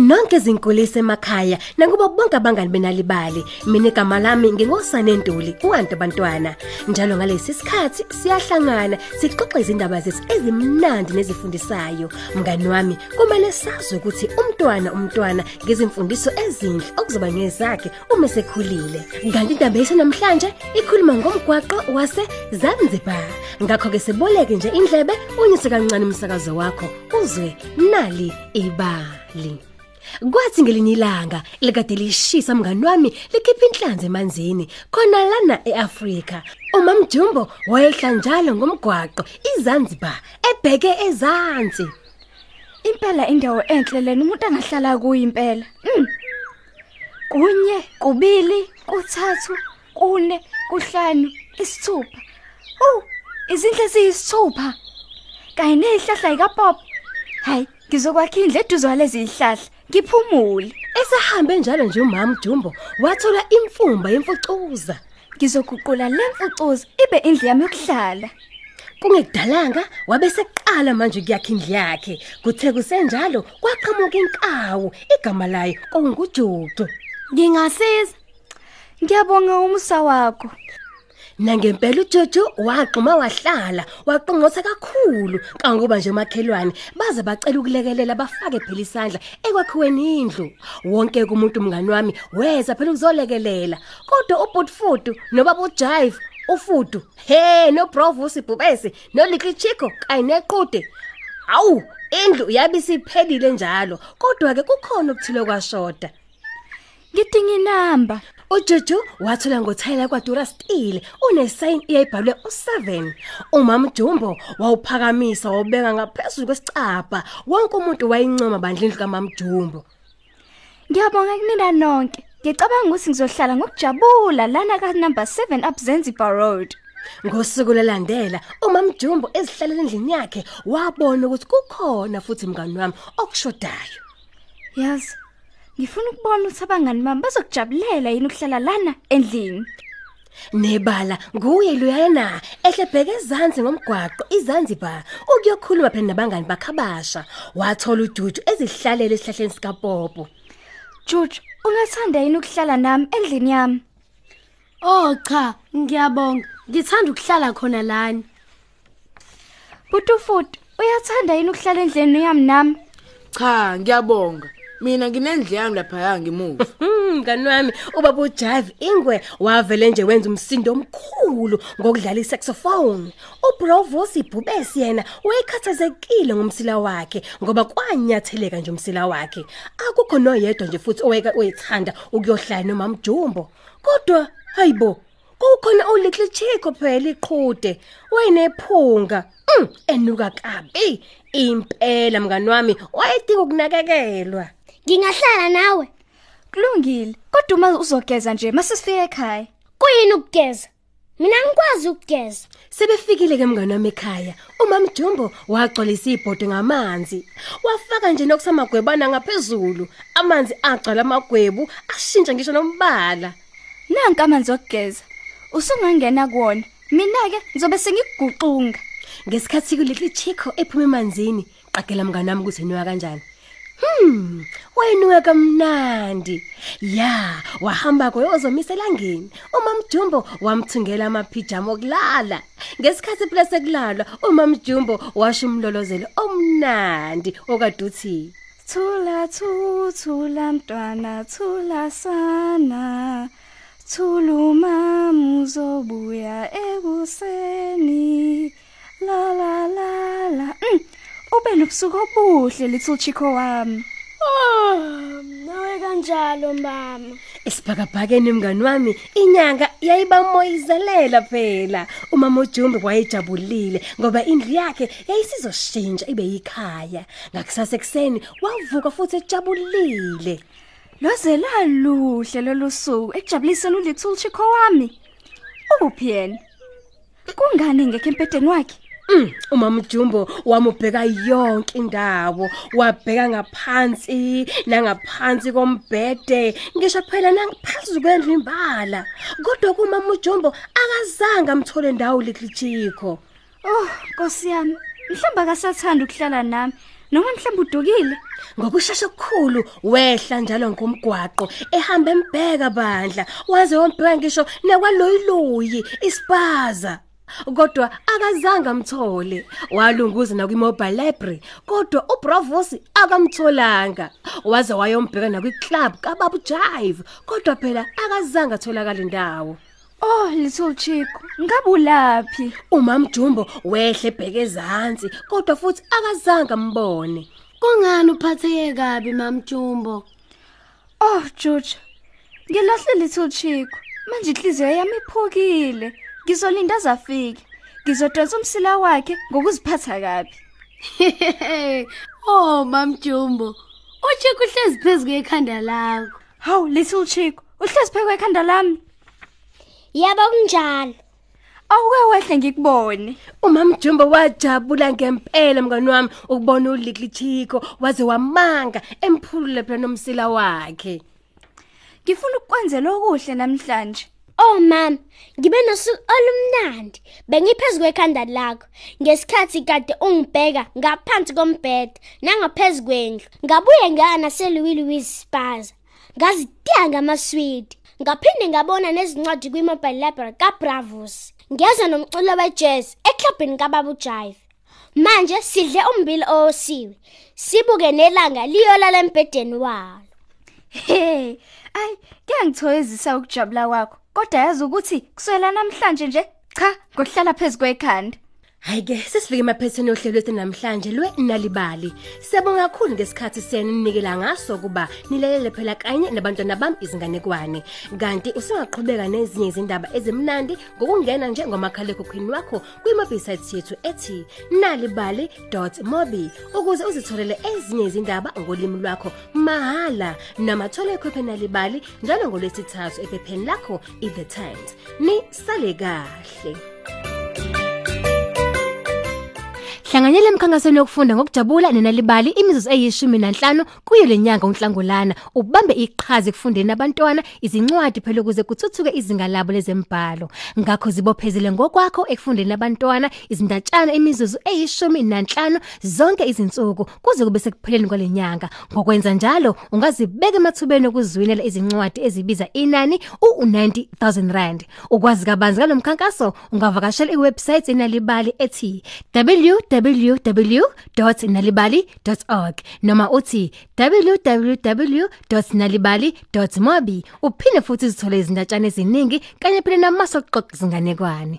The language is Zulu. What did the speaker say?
nonke izinkulisa emakhaya nakuba bonke abangani benalibali. Mina igama lami ngingosane Ntuli uwantu bantwana. Njalo ngalesi sikhathi siyahlangana sixoxe izindaba zethu ezimnandi nezifundisayo. Mngani wami kumele sazi ukuthi umntwana umntwana ngezimfundiso ezinhle okuzoba ngezakhe uma sekhulile kanti indaba yethu namhlanje ikhuluma ngomgwaqo wase Zanzibar ngakho ke siboleke nje indlebe unyise kancane umsakazo wakho uzwe nali ibali. Kwathi ngelinye ilanga likade lishisa mngani wami likhipha inhlanzi emanzini khona lana eAfrika. Umam Jumbo wayehla njalo ngomgwaqo iZanzibar ebheke ezansi. Impela indawo enhle lena umuntu angahlala kuyo impela. Mm. Kunye, kubili, kuthathu, kune, kuhlanu, isithupha. Oh, izinhle ziyisithupha. Kanye nezihlahla zikaPop. Hayi, ngizokwakha indle eduze kwalezi zihlahla. Ngiphumule. Esahambe njalo nje umam Jumbo wathola imfumba yemfucuza. Ngizoguqula lemfucuza ibe indle yami yokuhlala. Kungekudalanga wabe seqala manje kuyakha indle yakhe. Kuthe kusenjalo kwaqhamuka inkawu igama layo onguJudu. Ngingasiza. Ngiyabonga umusa wakho. Nangempela uJojo waqhuma wahlala waqongqotha kakhulu. Kangoba nje umakhelwane baze bacela ukulekelela bafake phela isandla ekwakhiweni indlu. Wonke kumuntu mngani wami weza phela ukuzolekelela. Kodwa ubutfudu nobaba uJive ufudu he no Bravo sibhubese no Little Chico kanye nequde awu indlu yabisiphelile njalo. Kodwa ke kukhona ukuthile kwashoda. Ngidinga inamba. uJuju wathola ngothayela kwaDura Steel unesign eyayibhalwe u7 umama Jumbo wawuphakamisa wabeka ngaphezulu kwesicapha wonke umuntu wayincoma bandlindlu kaMama Jumbo Ngiyabonga kunina nonke. Ngicabanga ukuthi ngizohlala ngokujabula lana ka number 7 up Zanzibar Road. ngosuku lelandela umama Jumbo ezihlalela endlini yakhe wabona ukuthi kukhona futhi mngani wami okushodayo Yazi. Ngifuna ukubona ukuthi abangani bami bazokujabulela yini ukuhlala lana endlini. Nebala nguye loyana ehlebheke ezansi ngomgwaqo iZanzibar ukuyokhuluma phela nabangani bakhabasha wathola uJuju ezihlalele esihlahleni sikaPopo Juju, ungathanda yini ukuhlala nami endlini yami? Oh cha, ngiyabonga. Ngithanda ukuhlala khona lana. Butufutu, uyathanda yini ukuhlala endlini yami nami? Cha, ngiyabonga. Mina nginendle yami lapha yangimuva. Hmm mngani wami ubaba uJive Ingwe wavele nje wenza umsindo omkhulu ngokudlala isaxophone. uBravo sibhubesi yena wayekhathazekile ngomsila wakhe ngoba kwanyatheleka nje umsila wakhe. Akukho noyedwa nje futhi oweka oyithanda ukuyohlala nomam Jumbo kodwa hayibo kukhona uLittle Chico phela iqhude wayenephunga mm, enuka kabi. Impela mngani wami wayedinga ukunakekelwa. Ngingahlala nawe. Kulungile. Kodwa uma uzogeza nje mase sifike ekhaya. Kuyini ukugeza? Mina ngikwazi ukugeza. Sebefikile ke mngane wami ekhaya. Umam Jumbo wagcwalisa ibhodo ngamanzi. Wafaka nje nokusamagwebana ngaphezulu. Amanzi agcwala amagwebu ashintsha ngisho nombala. Nanka amanzi okugeza. Usungangena kuwona. Mina ke ngizobe sengikuguqunga. Ngesikhathi kuleli chico ephuma emanzini, qagela mngane wami ukuthi enuka kanjani. Hmm, wayenuka kamnandi. Ya, wahamba koyozomisa elangeni. Umam Jumbo wamthungela amapijama okulala. Ngesikhathi phela sekulalwa, umam Jumbo washo umlolozelo omnandi okaduthi. Thula thuthula mntwana thula sana. Thuluma muzobuya ekuseni. La la la la. Mm. Ube nobusuku obuhle little chico wami. Oh, nawe kanjalo mama. Isibhakabhakeni mngani wami, inyanga yayibamoyizelela phela. Umama uJumbe wayejabulile ngoba indlu yakhe yayisizoshintsha ibe yikhaya. Ngakusasa ekseni wavuka futhi ejabulile. Loze laluhle lolu suku ekujabuliseni uLittle Chico wami. Uphi yena? Kungani ngeke empedeni wakhe? Mm, umama Jumbo wamubheka yonke indawo, wabheka ngaphansi nangaphansi kombhede, ngisho phela nangaphansi kwendlu imbala. Kodwa kumama uJumbo akazange amthole ndawo Little Chico. Oh, Nkosi yami, mhlamba akasathanda ukuhlala nami. noma mhlawumbe udukile ngokushasha okukhulu wehla njalo ngomgwaqo ehamba embheka bandla waze wombheka ngisho nekwaloyiloyi ispaza kodwa akazange amthole. Walunguza na kwi-mobile library kodwa ubravos akamtholanga. Waze wayombheka nakwi-club kababu jive kodwa phela akazange atholakala indawo oh little chico ngabe ulaphi umam jumbo wehle ebheke ezansi kodwa futhi akazange ambone. Kungani uphatheke kabi mamjumbo? oh George ngilahle little chico manje inhliziyo yami iphukile. Ngizolinda azafike ngizodonsa umsila wakhe ngokuziphatha kabi oh mamjumbo. Uchike uhlezi phezulu ekhanda lakho. hawu little chico uhlezi phekwe ekhanda lami Yebo kunjalo. awuke wehle ngikubone umam jumbo wajabula ngempela mngani wami ukubona ulikli chiko waze wamanga emphulule phela nomsila wakhe ngifuna ukukwenzela okuhle namhlanje Oh mama, ngibe nosuku olumnandi. Bengiphezulu kwekhanda lakho ngesikhathi kade ungibheka ngaphansi kombhede nangaphezulu kwendlu. Ngabuye ngana seLouis Spaza. Ngazidanga amaswidi. Ngaphinde ngabona nezincwadi kwi-mobile library kaBravos. Ngeza nomculo wejazz eklubini kaBabu Jive. Manje sidle umbili owosiwe. Sibuke nelanga liyolala embedeni walo. Hey, ay, kuyangithokozisa ukujabula kwakho. Kodwa yazi ukuthi kuswela namhlanje nje cha, ngokuhlala phezulu kwekhanda. Hayi ke sesifike emaphethini ohlelo lwethu namhlanje lwenalibali siyabonga kakhulu ngesikhathi seninikela ngaso kuba nilalele phela kanye nabantwana bami izinganekwane. Kanti usungaqhubeka nezinye izindaba ezimnandi ngokungena nje ngomakhalekhukhwini wakho kwi-website yethu ethi nalibali.mobi ukuze uzitholele ezinye izindaba ngolimi lwakho. Mahala namathole ekhophe nalibali njalo ngolwesithathu ephepheni lakho i-the times. Ni sale kahle. Hlanganyela emkhankasweni yokufunda ngokujabula nenalibali imizuzu eyishumi nanhlanu kuyo lenyanga uNhlangulana ubambe iqhaza ekufundeni abantwana izincwadi phela ukuze kuthuthuke izinga labo lezembhalo ngakho zibophezele ngokwakho ekufundeni abantwana izindatshana imizuzu eyishumi nanhlanu zonke izinsuku kuze kube sekupheleni kwalenyanga ngokwenza njalo ungazibeka emathubeni okuzwinela izincwadi ezibiza inani u90000 rand. Ukwazi kabanzi ngalomkhankaso ungavakashela iwebsite enalibali ethi www.nalibali.org noma uthi www.nalibali.mobi uphinde futhi uzithole izindatshana eziningi kanye phela namasoqoqo zinganekwane